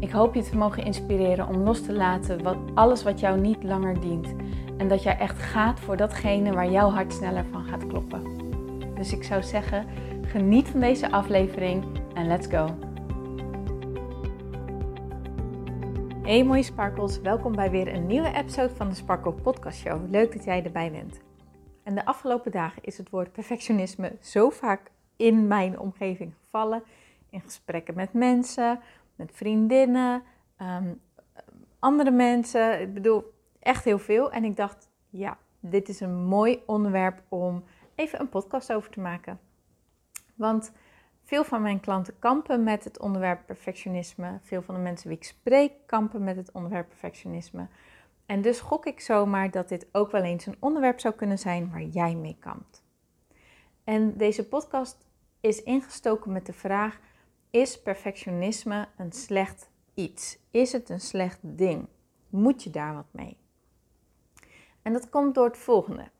Ik hoop je te mogen inspireren om los te laten wat, alles wat jou niet langer dient. En dat jij echt gaat voor datgene waar jouw hart sneller van gaat kloppen. Dus ik zou zeggen, geniet van deze aflevering en let's go. Hey mooie sparkles, welkom bij weer een nieuwe episode van de Sparkle Podcast Show. Leuk dat jij erbij bent. En de afgelopen dagen is het woord perfectionisme zo vaak in mijn omgeving gevallen. In gesprekken met mensen, met vriendinnen, ehm, andere mensen. Ik bedoel, echt heel veel. En ik dacht, ja, dit is een mooi onderwerp om even een podcast over te maken. Want veel van mijn klanten kampen met het onderwerp perfectionisme. Veel van de mensen wie ik spreek kampen met het onderwerp perfectionisme. En dus gok ik zomaar dat dit ook wel eens een onderwerp zou kunnen zijn waar jij mee kampt. En deze podcast is ingestoken met de vraag: is perfectionisme een slecht iets? Is het een slecht ding? Moet je daar wat mee? En dat komt door het volgende.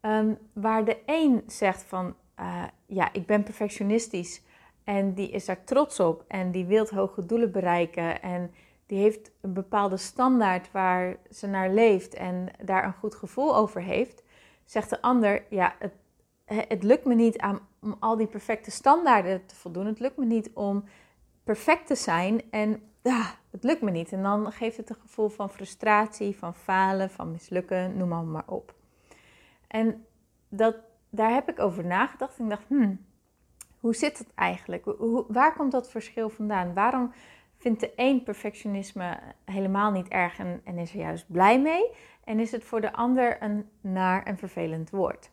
Ehm, waar de een zegt van, uh, ja, ik ben perfectionistisch en die is daar trots op en die wil hoge doelen bereiken en die heeft een bepaalde standaard waar ze naar leeft en daar een goed gevoel over heeft, zegt de ander, ja, het, het lukt me niet aan om al die perfecte standaarden te voldoen. Het lukt me niet om perfect te zijn en ja, het lukt me niet. En dan geeft het een gevoel van frustratie, van falen, van mislukken, noem maar, maar op. En dat, daar heb ik over nagedacht en ik dacht, hmm, hoe zit het eigenlijk? Hoe, waar komt dat verschil vandaan? Waarom vindt de een perfectionisme helemaal niet erg en, en is er juist blij mee? En is het voor de ander een naar en vervelend woord?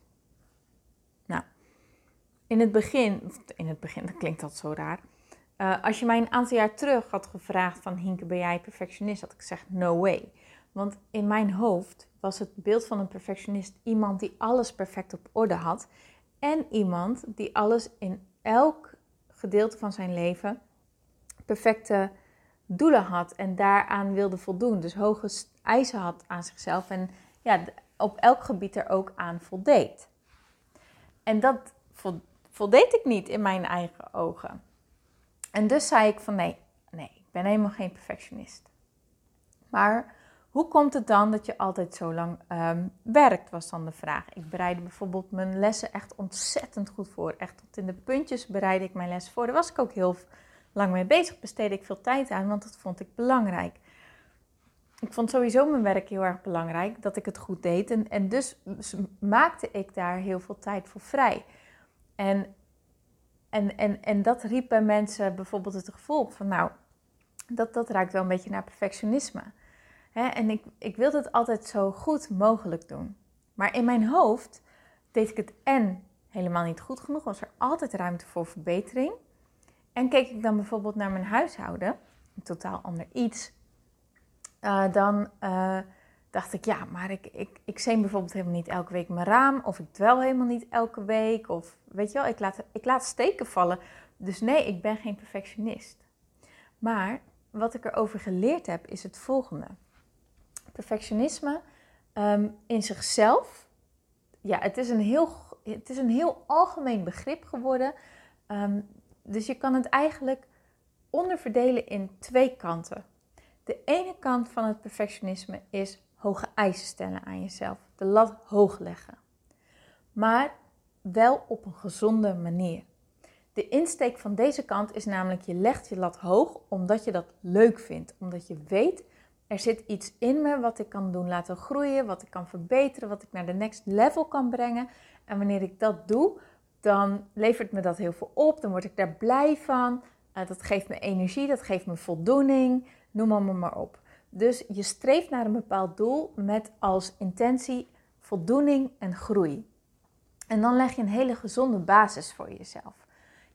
In het begin, in het begin, dat klinkt dat zo raar. Uh, als je mij een aantal jaar terug had gevraagd van Hinke, ben jij perfectionist? Had ik gezegd, no way. Want in mijn hoofd was het beeld van een perfectionist iemand die alles perfect op orde had. En iemand die alles in elk gedeelte van zijn leven perfecte doelen had en daaraan wilde voldoen. Dus hoge eisen had aan zichzelf en ja, op elk gebied er ook aan voldeed. En dat voldeed ik niet in mijn eigen ogen. En dus zei ik van nee, nee, ik ben helemaal geen perfectionist. Maar hoe komt het dan dat je altijd zo lang um, werkt, was dan de vraag. Ik bereidde bijvoorbeeld mijn lessen echt ontzettend goed voor. Echt tot in de puntjes bereidde ik mijn les voor. Daar was ik ook heel lang mee bezig, besteedde ik veel tijd aan, want dat vond ik belangrijk. Ik vond sowieso mijn werk heel erg belangrijk, dat ik het goed deed. En, en dus maakte ik daar heel veel tijd voor vrij. En, en, en, en dat riep bij mensen bijvoorbeeld het gevoel van, nou, dat, dat raakt wel een beetje naar perfectionisme. en ik, ik wilde het altijd zo goed mogelijk doen. Maar in mijn hoofd deed ik het en helemaal niet goed genoeg, was er altijd ruimte voor verbetering. En keek ik dan bijvoorbeeld naar mijn huishouden, een totaal ander iets, uh, dan uh, dacht ik, ja, maar ik, ik, ik zeen bijvoorbeeld helemaal niet elke week mijn raam. Of ik dwel helemaal niet elke week. Of weet je wel, ik laat, ik laat steken vallen. Dus nee, ik ben geen perfectionist. Maar wat ik erover geleerd heb, is het volgende. Perfectionisme ehm, in zichzelf, ja, het is een heel, het is een heel algemeen begrip geworden. Ehm, dus je kan het eigenlijk onderverdelen in twee kanten. De ene kant van het perfectionisme is hoge eisen stellen aan jezelf. De lat hoog leggen. Maar wel op een gezonde manier. De insteek van deze kant is namelijk: je legt je lat hoog omdat je dat leuk vindt. Omdat je weet, er zit iets in me wat ik kan doen laten groeien, wat ik kan verbeteren, wat ik naar de next level kan brengen. En wanneer ik dat doe, dan levert me dat heel veel op. Dan word ik daar blij van. Uh, dat geeft me energie, dat geeft me voldoening. Noem maar, maar op. Dus je streeft naar een bepaald doel met als intentie voldoening en groei. En dan leg je een hele gezonde basis voor jezelf.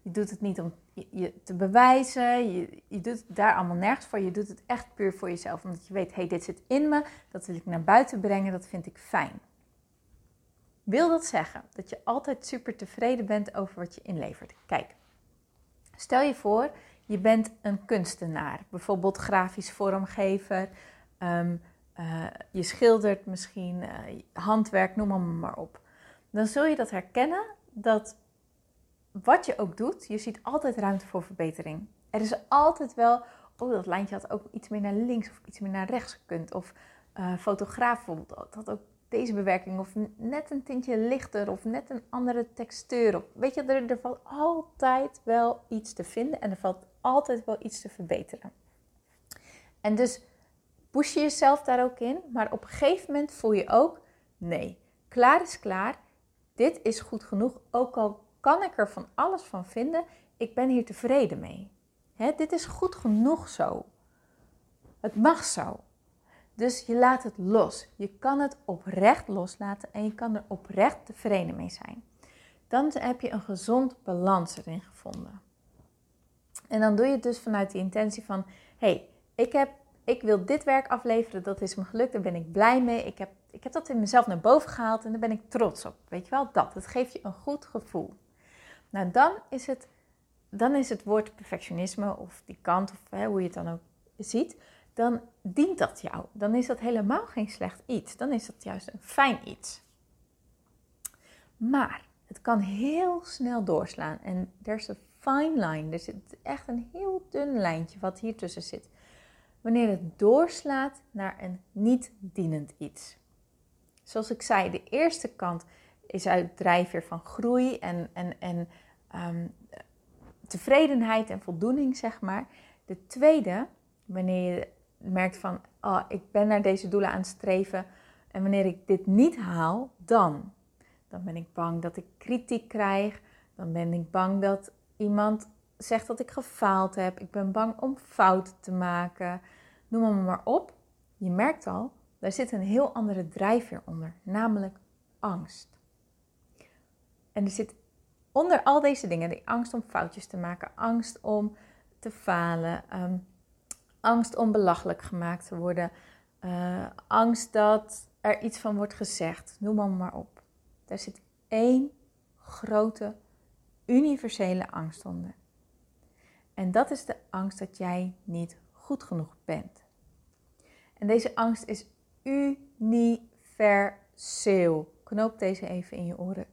Je doet het niet om je te bewijzen. Je, je doet het daar allemaal nergens voor. Je doet het echt puur voor jezelf. Omdat je weet, hé, hey, dit zit in me. Dat wil ik naar buiten brengen. Dat vind ik fijn. Wil dat zeggen dat je altijd super tevreden bent over wat je inlevert? Kijk, stel je voor, je bent een kunstenaar. Bijvoorbeeld grafisch vormgever. Ehm, eh, je schildert misschien, uh, handwerk, noem maar, maar op. Dan zul je dat herkennen dat wat je ook doet, je ziet altijd ruimte voor verbetering. Er is altijd wel, oh dat lijntje had ook iets meer naar links of iets meer naar rechts gekund. Of uh, fotograaf bijvoorbeeld had ook deze bewerking of net een tintje lichter of net een andere textuur. Of, weet je, er, er valt altijd wel iets te vinden en er valt altijd wel iets te verbeteren. En dus push je jezelf daar ook in, maar op een gegeven moment voel je ook, nee, klaar is klaar, dit is goed genoeg, ook al kan ik er van alles van vinden, ik ben hier tevreden mee. dit is goed genoeg zo. Het mag zo. Dus je laat het los. Je kan het oprecht loslaten en je kan er oprecht tevreden mee zijn. Dan heb je een gezond balans erin gevonden. En dan doe je het dus vanuit de intentie van: hey, ik, heb, ik wil dit werk afleveren, dat is me gelukt, daar ben ik blij mee. Ik heb, ik heb dat in mezelf naar boven gehaald en daar ben ik trots op. Weet je wel, dat. Het geeft je een goed gevoel. Nou, dan is het, dan is het woord perfectionisme of die kant, of hè, hoe je het dan ook ziet, dan dient dat jou. Dan is dat helemaal geen slecht iets. Dan is dat juist een fijn iets. Maar het kan heel snel doorslaan. En there's a fine line. Er zit echt een heel dun lijntje wat hier tussen zit. Wanneer het doorslaat naar een niet dienend iets. Zoals ik zei, de eerste kant is uit drijfveer van groei en, en, en ehm, tevredenheid en voldoening, zeg maar. De tweede, wanneer je merkt van, oh, ik ben naar deze doelen aan het streven en wanneer ik dit niet haal, dan. Dan ben ik bang dat ik kritiek krijg. Dan ben ik bang dat iemand zegt dat ik gefaald heb. Ik ben bang om fouten te maken. Noem maar maar op. Je merkt al, daar zit een heel andere drijfveer onder, namelijk angst. En er zit onder al deze dingen, die angst om foutjes te maken, angst om te falen, ehm, angst om belachelijk gemaakt te worden, uh, angst dat er iets van wordt gezegd, noem maar, maar op. Daar zit één grote, universele angst onder. En dat is de angst dat jij niet goed genoeg bent. En deze angst is universeel. Knoop deze even in je oren.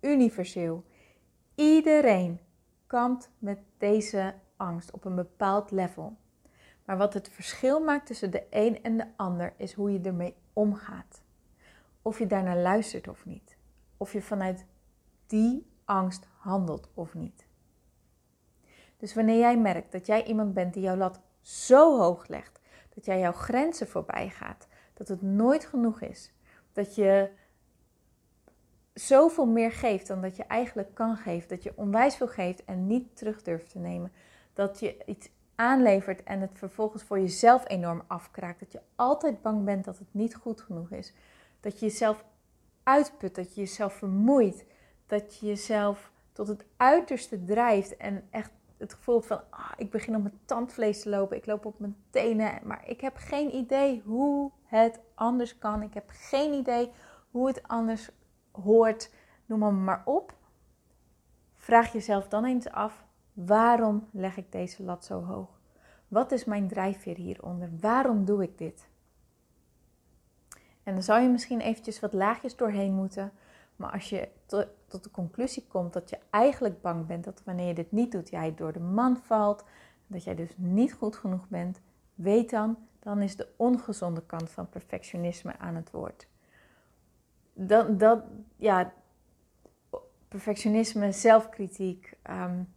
Universeel. Iedereen kampt met deze angst op een bepaald level. Maar wat het verschil maakt tussen de een en de ander is hoe je ermee omgaat. Of je daarnaar luistert of niet. Of je vanuit die angst handelt of niet. Dus wanneer jij merkt dat jij iemand bent die jouw lat zo hoog legt, dat jij jouw grenzen voorbij gaat, dat het nooit genoeg is, dat je zoveel meer geeft dan dat je eigenlijk kan geven, dat je onwijs veel geeft en niet terug durft te nemen, dat je iets aanlevert en het vervolgens voor jezelf enorm afkraakt, dat je altijd bang bent dat het niet goed genoeg is, dat je jezelf uitput, dat je jezelf vermoeit, dat je jezelf tot het uiterste drijft en echt het gevoel van ah, ik begin op mijn tandvlees te lopen, ik loop op mijn tenen, maar ik heb geen idee hoe het anders kan, ik heb geen idee hoe het anders hoort, noem maar, maar op. Vraag jezelf dan eens af, waarom leg ik deze lat zo hoog? Wat is mijn drijfveer hieronder? Waarom doe ik dit? En dan zou je misschien eventjes wat laagjes doorheen moeten. Maar als je tot de conclusie komt dat je eigenlijk bang bent dat wanneer je dit niet doet, jij door de man valt, dat jij dus niet goed genoeg bent, weet dan, dan is de ongezonde kant van perfectionisme aan het woord dat, dat, ja, perfectionisme, zelfkritiek, um,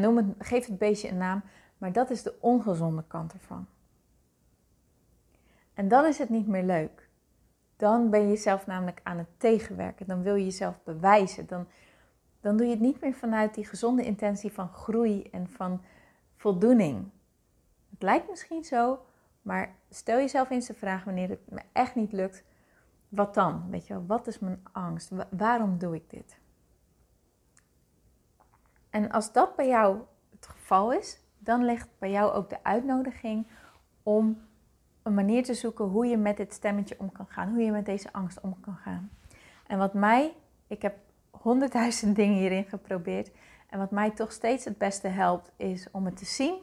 noem het, geef het beestje een naam, maar dat is de ongezonde kant ervan. En dan is het niet meer leuk. Dan ben je jezelf namelijk aan het tegenwerken. Dan wil je jezelf bewijzen. Dan, dan doe je het niet meer vanuit die gezonde intentie van groei en van voldoening. Het lijkt misschien zo, maar stel jezelf eens de vraag wanneer het me echt niet lukt wat dan? Weet je wel, wat is mijn angst? waarom doe ik dit? En als dat bij jou het geval is, dan ligt bij jou ook de uitnodiging om een manier te zoeken hoe je met dit stemmetje om kan gaan, hoe je met deze angst om kan gaan. En wat mij, ik heb honderdduizend dingen hierin geprobeerd, en wat mij toch steeds het beste helpt, is om het te zien,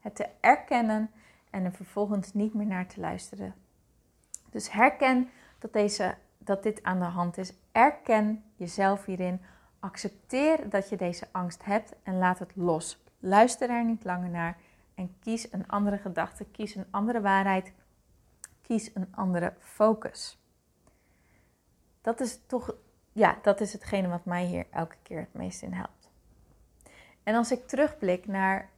het te erkennen en er vervolgens niet meer naar te luisteren. Dus herken dat, deze, dat dit aan de hand is. Erken jezelf hierin. Accepteer dat je deze angst hebt en laat het los. Luister er niet langer naar en kies een andere gedachte, kies een andere waarheid, kies een andere focus. Dat is toch, ja, dat is hetgene wat mij hier elke keer het meest in helpt. En als ik terugblik naar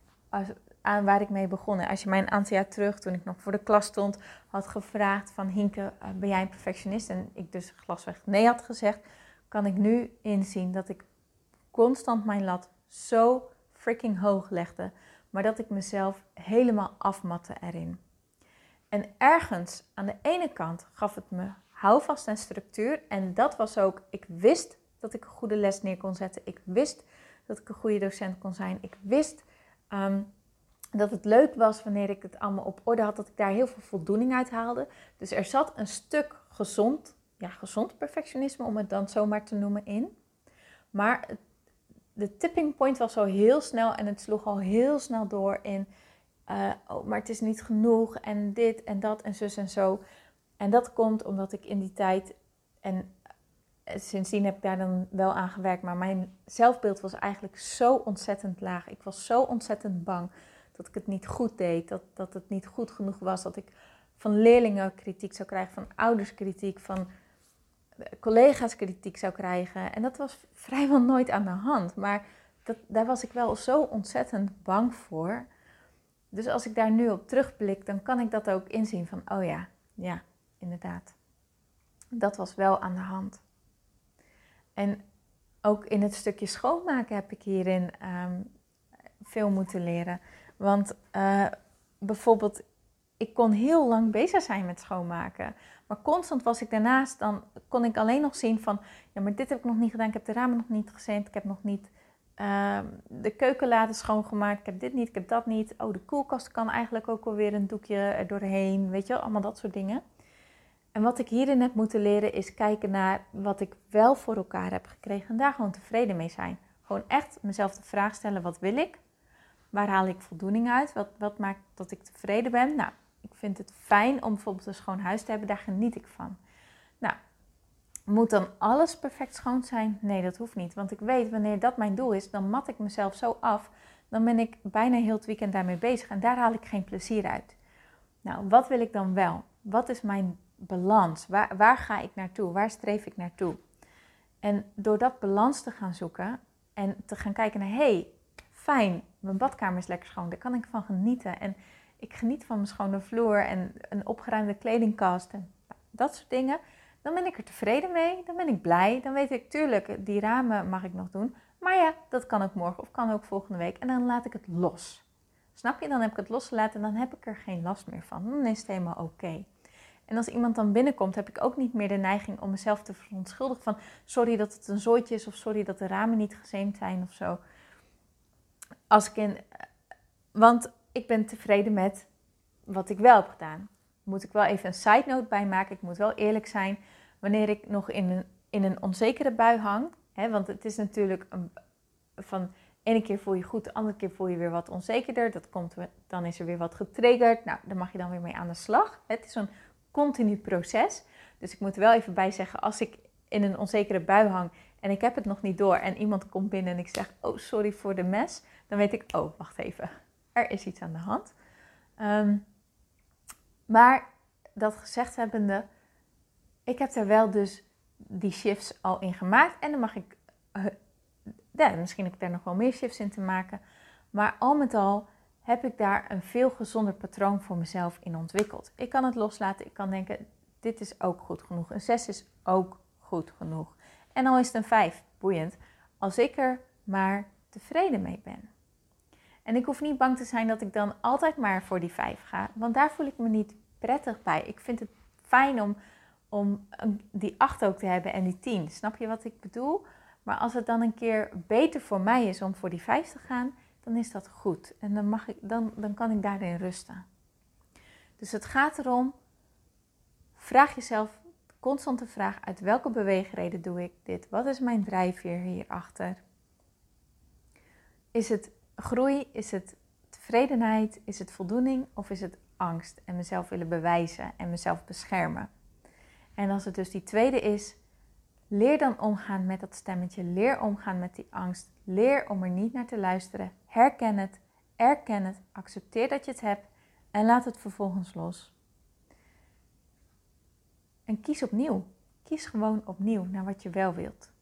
aan waar ik mee begonnen. Als je mij een aantal jaar terug, toen ik nog voor de klas stond, had gevraagd van Hinke, eh, ben jij een perfectionist? En ik dus glasweg nee had gezegd, kan ik nu inzien dat ik constant mijn lat zo freaking hoog legde, maar dat ik mezelf helemaal afmatte erin. En ergens aan de ene kant gaf het me houvast en structuur. En dat was ook, ik wist dat ik een goede les neer kon zetten. Ik wist dat ik een goede docent kon zijn. Ik wist ehm, dat het leuk was wanneer ik het allemaal op orde had, dat ik daar heel veel voldoening uit haalde. Dus er zat een stuk gezond, ja, gezond perfectionisme, om het dan zomaar te noemen, in. Maar de tipping point was zo heel snel en het sloeg al heel snel door in, uh, oh, maar het is niet genoeg en dit en dat en zus en zo. En dat komt omdat ik in die tijd, en eh, sindsdien heb ik daar dan wel aan gewerkt, maar mijn zelfbeeld was eigenlijk zo ontzettend laag. Ik was zo ontzettend bang dat ik het niet goed deed, dat, dat het niet goed genoeg was, dat ik van leerlingen kritiek zou krijgen, van ouders kritiek, van collega's kritiek zou krijgen. En dat was vrijwel nooit aan de hand, maar dat, daar was ik wel zo ontzettend bang voor. Dus als ik daar nu op terugblik, dan kan ik dat ook inzien van, oh ja, ja, inderdaad. Dat was wel aan de hand. En ook in het stukje schoonmaken heb ik hierin ehm, veel moeten leren. Want uh, bijvoorbeeld, ik kon heel lang bezig zijn met schoonmaken. Maar constant was ik daarnaast, dan kon ik alleen nog zien van... Ja, maar dit heb ik nog niet gedaan. Ik heb de ramen nog niet gezet. Ik heb nog niet uh, de keukenladen schoongemaakt. Ik heb dit niet, ik heb dat niet. Oh, de koelkast kan eigenlijk ook alweer een doekje er doorheen. Weet je allemaal dat soort dingen. En wat ik hierin heb moeten leren is kijken naar wat ik wel voor elkaar heb gekregen. En daar gewoon tevreden mee zijn. Gewoon echt mezelf de vraag stellen, wat wil ik? Waar haal ik voldoening uit? Wat, wat maakt dat ik tevreden ben? Nou, ik vind het fijn om bijvoorbeeld een schoon huis te hebben. Daar geniet ik van. Nou, moet dan alles perfect schoon zijn? Nee, dat hoeft niet. Want ik weet, wanneer dat mijn doel is, dan mat ik mezelf zo af. Dan ben ik bijna heel het weekend daarmee bezig. En daar haal ik geen plezier uit. Nou, wat wil ik dan wel? Wat is mijn balans? Waar, waar ga ik naartoe? Waar streef ik naartoe? En door dat balans te gaan zoeken en te gaan kijken naar, hey, fijn, mijn badkamer is lekker schoon, daar kan ik van genieten. En ik geniet van mijn schone vloer en een opgeruimde kledingkast en dat soort dingen. Dan ben ik er tevreden mee, dan ben ik blij. Dan weet ik, tuurlijk, die ramen mag ik nog doen. Maar ja, dat kan ook morgen of kan ook volgende week. En dan laat ik het los. Snap je? Dan heb ik het losgelaten en dan heb ik er geen last meer van. Dan is het helemaal oké. En als iemand dan binnenkomt, heb ik ook niet meer de neiging om mezelf te verontschuldigen van sorry dat het een zooitje is of sorry dat de ramen niet gezeemd zijn of zo. Als ik in, want ik ben tevreden met wat ik wel heb gedaan. Moet ik wel even een side note bij maken. Ik moet wel eerlijk zijn. Wanneer ik nog in een, in een onzekere bui hang. Hè, want het is natuurlijk een, van ene keer voel je goed, de andere keer voel je weer wat onzekerder. Dat komt, dan is er weer wat getriggerd. Nou, daar mag je dan weer mee aan de slag. Het is een continu proces. Dus ik moet wel even bij zeggen, als ik in een onzekere bui hang en ik heb het nog niet door en iemand komt binnen en ik zeg, oh sorry voor de mes, dan weet ik, oh wacht even, er is iets aan de hand. Ehm, maar dat gezegd hebbende, ik heb er wel dus die shifts al in gemaakt en dan mag ik, uh, misschien heb ik daar nog wel meer shifts in te maken, maar al met al heb ik daar een veel gezonder patroon voor mezelf in ontwikkeld. Ik kan het loslaten, ik kan denken, dit is ook goed genoeg. Een 6 is ook goed genoeg. En al is het een 5, boeiend, als ik er maar tevreden mee ben. En ik hoef niet bang te zijn dat ik dan altijd maar voor die 5 ga, want daar voel ik me niet prettig bij. Ik vind het fijn om, om die 8 ook te hebben en die 10. Snap je wat ik bedoel? Maar als het dan een keer beter voor mij is om voor die 5 te gaan, dan is dat goed. En dan, mag ik, dan, dan kan ik daarin rusten. Dus het gaat erom, vraag jezelf constant de vraag: uit welke beweegreden doe ik dit? Wat is mijn drijfveer hierachter? Is het groei? Is het tevredenheid? Is het voldoening? Of is het angst en mezelf willen bewijzen en mezelf beschermen? En als het dus die tweede is, leer dan omgaan met dat stemmetje. Leer omgaan met die angst. Leer om er niet naar te luisteren. Herken het, erken het, accepteer dat je het hebt en laat het vervolgens los. En kies opnieuw. Kies gewoon opnieuw naar wat je wel wilt.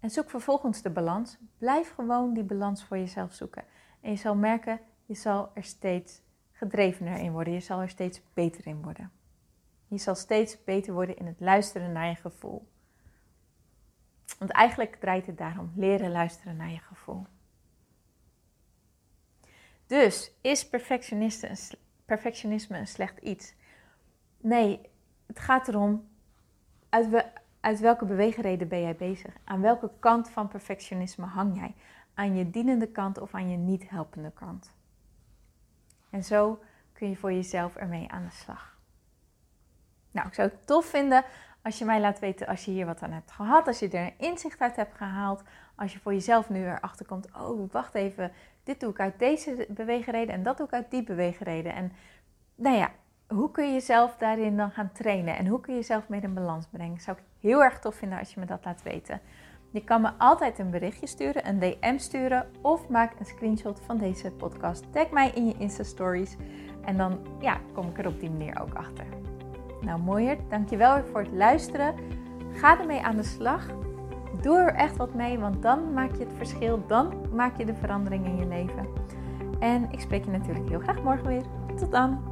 En zoek vervolgens de balans. Blijf gewoon die balans voor jezelf zoeken. En je zal merken, je zal er steeds gedrevener in worden. Je zal er steeds beter in worden. Je zal steeds beter worden in het luisteren naar je gevoel. Want eigenlijk draait het daarom leren luisteren naar je gevoel. Dus is perfectionisme een slecht iets? Nee, het gaat erom uit, uit welke beweegreden ben jij bezig? Aan welke kant van perfectionisme hang jij? Aan je dienende kant of aan je niet helpende kant? En zo kun je voor jezelf ermee aan de slag. Nou, ik zou het tof vinden als je mij laat weten als je hier wat aan hebt gehad, als je er inzicht uit hebt gehaald, als je voor jezelf nu erachter komt, oh wacht even, dit doe ik uit deze beweegreden en dat doe ik uit die beweegreden. En nou ja, hoe kun je jezelf daarin dan gaan trainen en hoe kun je jezelf meer in balans brengen? Zou ik heel erg tof vinden als je me dat laat weten. Je kan me altijd een berichtje sturen, een DM sturen of maak een screenshot van deze podcast. Tag mij in je Insta Stories en dan ja, kom ik er op die manier ook achter. Nou mooier, dankjewel weer voor het luisteren. Ga ermee aan de slag. Doe er echt wat mee, want dan maak je het verschil. Dan maak je de verandering in je leven. En ik spreek je natuurlijk heel graag morgen weer. Tot dan!